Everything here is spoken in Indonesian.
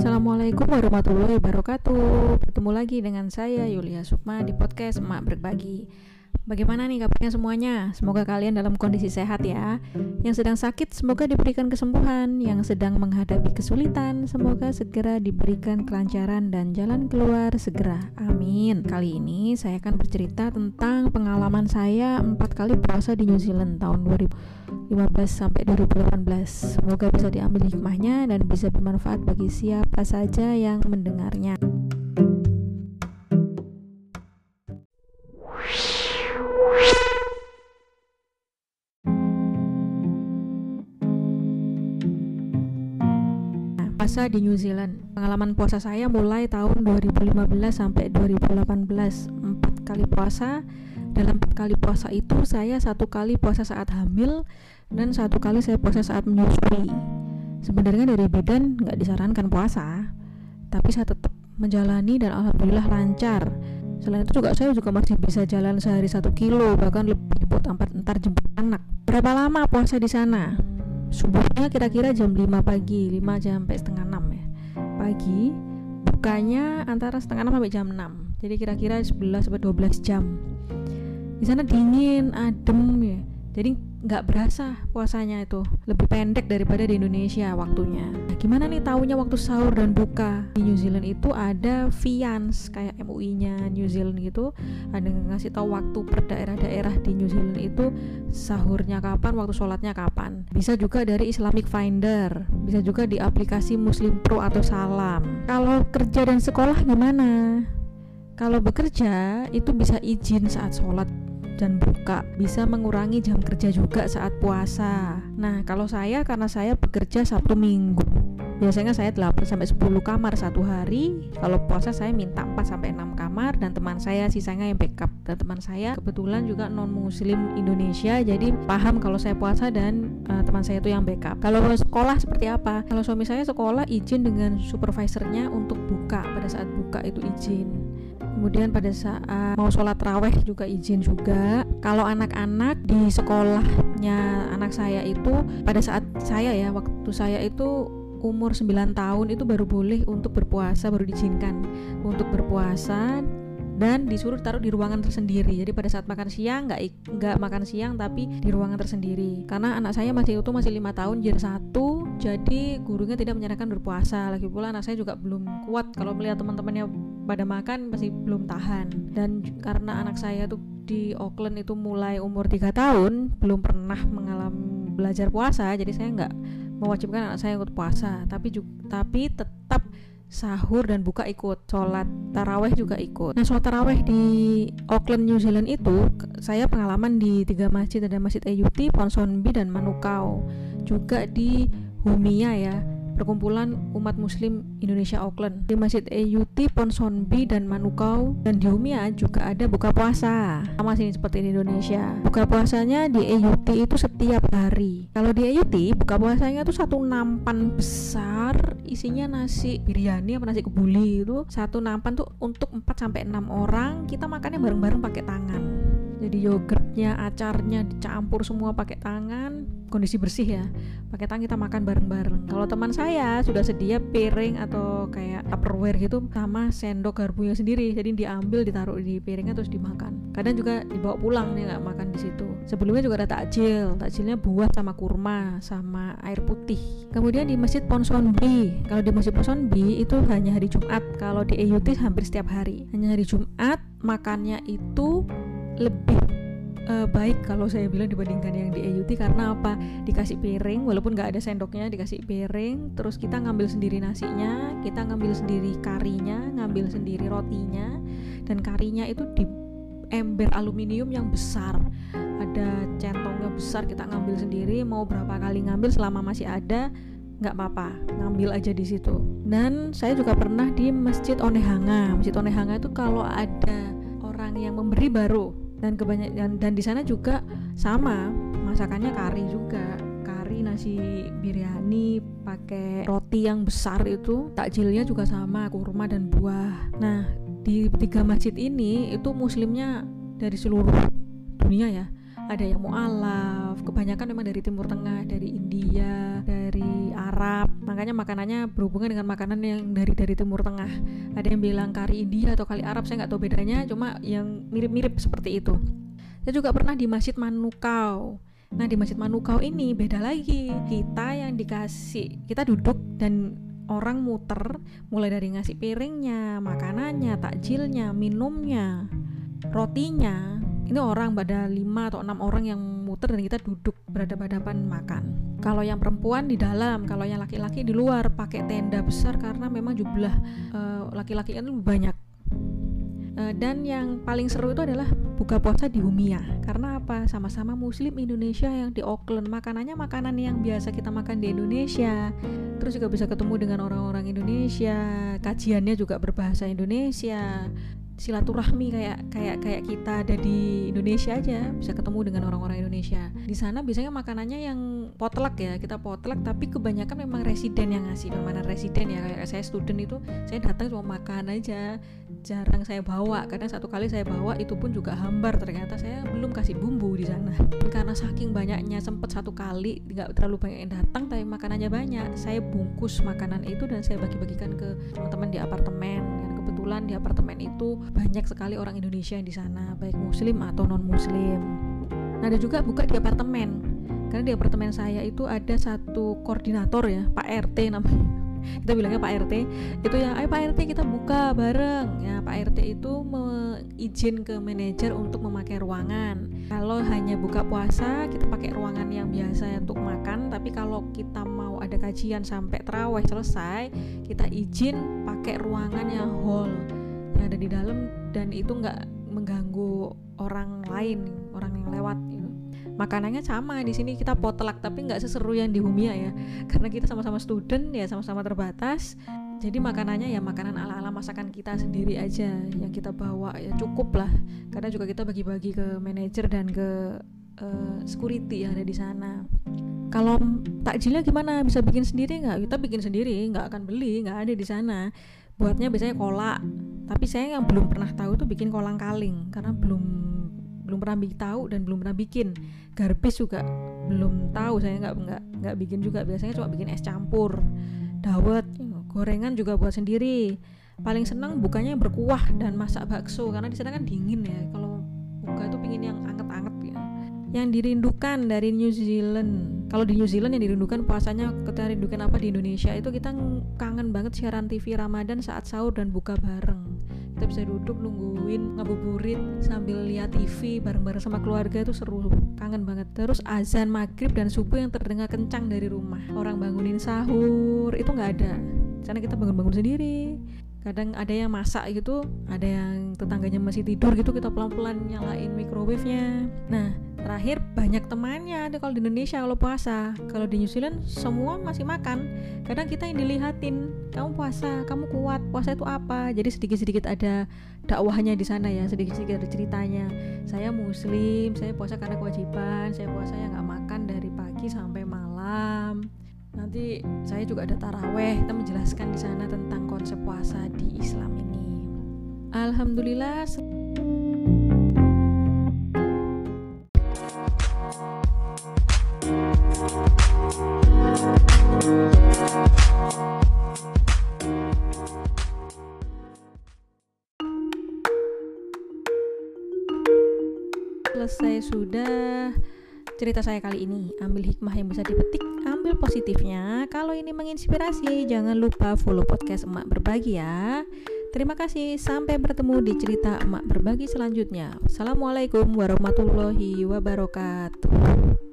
Assalamualaikum warahmatullahi wabarakatuh. Bertemu lagi dengan saya Yulia Sukma di podcast Emak Berbagi. Bagaimana nih kabarnya semuanya? Semoga kalian dalam kondisi sehat ya. Yang sedang sakit semoga diberikan kesembuhan. Yang sedang menghadapi kesulitan Semoga segera diberikan kelancaran dan jalan keluar segera. Amin. Kali ini saya akan bercerita tentang pengalaman saya empat kali puasa di New Zealand tahun 2015 sampai 2018 Semoga bisa diambil hikmahnya dan bisa bermanfaat bagi siapa saja yang mendengarnya puasa di New Zealand. Pengalaman puasa saya mulai tahun 2015 sampai 2018, empat kali puasa. Dalam empat kali puasa itu saya satu kali puasa saat hamil dan satu kali saya puasa saat menyusui. Sebenarnya dari bidan nggak disarankan puasa, tapi saya tetap menjalani dan alhamdulillah lancar. Selain itu juga saya juga masih bisa jalan sehari satu kilo bahkan lebih buat antar jemput anak. Berapa lama puasa di sana? subuhnya kira-kira jam 5 pagi 5 jam sampai setengah 6 ya pagi bukanya antara setengah 6 sampai jam 6 jadi kira-kira 11 sampai 12 jam di sana dingin adem ya. Jadi nggak berasa puasanya itu. Lebih pendek daripada di Indonesia waktunya. Nah, gimana nih tahunya waktu sahur dan buka? Di New Zealand itu ada Vians kayak MUI-nya New Zealand gitu. Ada yang ngasih tahu waktu per daerah-daerah di New Zealand itu sahurnya kapan waktu sholatnya kapan. Bisa juga dari Islamic Finder bisa juga di aplikasi Muslim Pro atau Salam. Kalau kerja dan sekolah gimana? Kalau bekerja itu bisa izin saat sholat dan buka bisa mengurangi jam kerja juga saat puasa. Nah kalau saya karena saya bekerja Sabtu Minggu. Biasanya saya 8 sampai 10 kamar satu hari. Kalau puasa saya minta 4 sampai 6 kamar dan teman saya sisanya yang backup. Dan teman saya kebetulan juga non muslim Indonesia jadi paham kalau saya puasa dan uh, teman saya itu yang backup. Kalau sekolah seperti apa? Kalau suami saya sekolah izin dengan supervisornya untuk buka. Pada saat buka itu izin kemudian pada saat mau sholat raweh juga izin juga kalau anak-anak di sekolahnya anak saya itu pada saat saya ya waktu saya itu umur 9 tahun itu baru boleh untuk berpuasa baru diizinkan untuk berpuasa dan disuruh taruh di ruangan tersendiri. Jadi pada saat makan siang nggak nggak makan siang tapi di ruangan tersendiri. Karena anak saya masih itu masih lima tahun jadi satu, jadi gurunya tidak menyarankan berpuasa. Lagi pula anak saya juga belum kuat kalau melihat teman-temannya pada makan masih belum tahan. Dan karena anak saya tuh di Auckland itu mulai umur 3 tahun belum pernah mengalami belajar puasa, jadi saya nggak mewajibkan anak saya untuk puasa. Tapi juga tapi tetap sahur dan buka ikut sholat taraweh juga ikut nah sholat taraweh di Auckland New Zealand itu saya pengalaman di tiga masjid ada masjid Ayuti, Ponsonbi dan Manukau juga di Humia ya perkumpulan umat muslim Indonesia Auckland di Masjid EUT, Ponsonbi dan Manukau dan di Umia juga ada buka puasa. Sama sini seperti di Indonesia. Buka puasanya di EUT itu setiap hari. Kalau di EUT buka puasanya itu satu nampan besar isinya nasi biryani apa nasi kebuli itu. Satu nampan tuh untuk 4 sampai 6 orang. Kita makannya bareng-bareng pakai tangan jadi yogurtnya acarnya dicampur semua pakai tangan. Kondisi bersih ya pakai tangan kita makan bareng-bareng. Kalau teman saya sudah sedia piring atau kayak tupperware gitu sama sendok garpunya sendiri. Jadi diambil ditaruh di piringnya terus dimakan. Kadang juga dibawa pulang nih nggak makan di situ. Sebelumnya juga ada takjil. Takjilnya buah sama kurma sama air putih. Kemudian di masjid Ponsonbi kalau di masjid Ponsonbi itu hanya hari Jumat. Kalau di EUT hampir setiap hari. Hanya hari Jumat makannya itu lebih uh, baik kalau saya bilang dibandingkan yang di AUT karena apa? Dikasih piring walaupun nggak ada sendoknya dikasih piring terus kita ngambil sendiri nasinya kita ngambil sendiri karinya ngambil sendiri rotinya dan karinya itu di ember aluminium yang besar. Ada centongnya besar kita ngambil sendiri mau berapa kali ngambil selama masih ada nggak apa-apa ngambil aja di situ. Dan saya juga pernah di masjid Onehanga. Masjid Onehanga itu kalau ada orang yang memberi baru dan kebanyakan dan, di sana juga sama masakannya kari juga. Kari nasi biryani pakai roti yang besar itu takjilnya juga sama kurma dan buah. Nah di tiga masjid ini itu muslimnya dari seluruh dunia ya. Ada yang mualaf kebanyakan memang dari timur tengah dari India dari Arab. Makanya makanannya berhubungan dengan makanan yang dari dari Timur Tengah. Ada yang bilang kari India atau kari Arab saya nggak tahu bedanya cuma yang mirip-mirip seperti itu. Saya juga pernah di Masjid Manukau. Nah di Masjid Manukau ini beda lagi. Kita yang dikasih Kita duduk dan orang muter Mulai dari ngasih piringnya, makanannya, takjilnya, minumnya Rotinya. Ini orang pada 5 atau 6 orang yang muter dan kita duduk berhadapan-hadapan makan. Kalau yang perempuan di dalam Kalau yang laki-laki di luar pakai tenda besar Karena memang jumlah uh, laki-laki itu banyak. Eh, dan yang paling seru itu adalah buka puasa di Humia. Karena apa? Sama-sama Muslim Indonesia yang di Auckland. Makanannya makanan yang biasa kita makan di Indonesia. Terus juga bisa ketemu dengan orang-orang Indonesia. Kajiannya juga berbahasa Indonesia silaturahmi kayak kayak kayak kita ada di Indonesia aja bisa ketemu dengan orang-orang Indonesia. Di sana biasanya makanannya yang potluck ya kita potluck tapi kebanyakan memang residen yang ngasih makanan residen ya. Kayak saya student itu saya datang cuma makan aja jarang saya bawa. Karena satu kali saya bawa itu pun juga hambar. Ternyata saya belum kasih bumbu di sana. Karena saking banyaknya sempet satu kali nggak terlalu banyak yang datang tapi makanannya banyak saya bungkus makanan itu dan saya bagi-bagikan ke teman-teman di apartemen kebetulan di apartemen itu banyak sekali orang Indonesia yang di sana, baik muslim atau non muslim. Nah, ada juga buka di apartemen. Karena di apartemen saya itu ada satu koordinator ya, Pak RT namanya. Kita bilangnya Pak RT. Itu ya, ayo Pak RT kita buka bareng. Ya, RT itu izin ke manajer untuk memakai ruangan. Kalau hanya buka puasa, kita pakai ruangan yang biasa untuk makan, tapi kalau kita mau ada kajian sampai terawih selesai, kita izin pakai ruangan yang hall yang ada di dalam dan itu nggak mengganggu orang lain, orang yang lewat. Makanannya sama di sini kita potlak tapi nggak seseru yang di Humia ya, karena kita sama-sama student ya sama-sama terbatas. Jadi makanannya ya makanan ala-ala masakan kita sendiri aja yang kita bawa ya cukup lah. Karena juga kita bagi-bagi ke manajer dan ke uh, security yang ada di sana. Kalau takjilnya gimana? Bisa bikin sendiri nggak? Kita bikin sendiri, nggak akan beli, nggak ada di sana. Buatnya biasanya kolak. Tapi saya yang belum pernah tahu tuh bikin kolang kaling karena belum belum pernah tahu dan belum pernah bikin. Garbis juga belum tahu saya nggak nggak nggak bikin juga. Biasanya cuma bikin es campur, dawet, gorengan juga buat sendiri. Paling senang bukanya berkuah dan masak bakso karena di sana kan dingin ya. Kalau buka itu pingin yang anget-anget ya. Yang dirindukan dari New Zealand. Kalau di New Zealand yang dirindukan puasanya kita rindukan apa di Indonesia itu kita kangen banget siaran TV Ramadan saat sahur dan buka bareng. Kita bisa duduk nungguin ngabuburit sambil lihat TV bareng-bareng sama keluarga itu seru. Kangen banget. Terus azan maghrib dan subuh yang terdengar kencang dari rumah. Orang bangunin sahur itu nggak ada sana kita bangun-bangun sendiri. Kadang ada yang masak gitu ada yang tetangganya masih tidur gitu kita pelan-pelan nyalain microwave-nya. Nah terakhir banyak temannya ada kalau di Indonesia kalau puasa. Kalau di New Zealand semua masih makan. Kadang kita yang dilihatin kamu puasa kamu kuat puasa itu apa? Jadi sedikit-sedikit ada dakwahnya di sana ya sedikit-sedikit ada ceritanya. Saya muslim saya puasa karena kewajiban saya puasa ya nggak makan dari pagi sampai malam Nanti saya juga ada taraweh, kita menjelaskan di sana tentang konsep puasa di Islam ini. Alhamdulillah. Cerita saya kali ini. Ambil hikmah yang bisa dipetik, ambil positifnya. Kalau ini menginspirasi, jangan lupa follow podcast Emak Berbagi ya. Terima kasih, sampai bertemu di cerita Emak Berbagi selanjutnya. Assalamualaikum warahmatullahi wabarakatuh.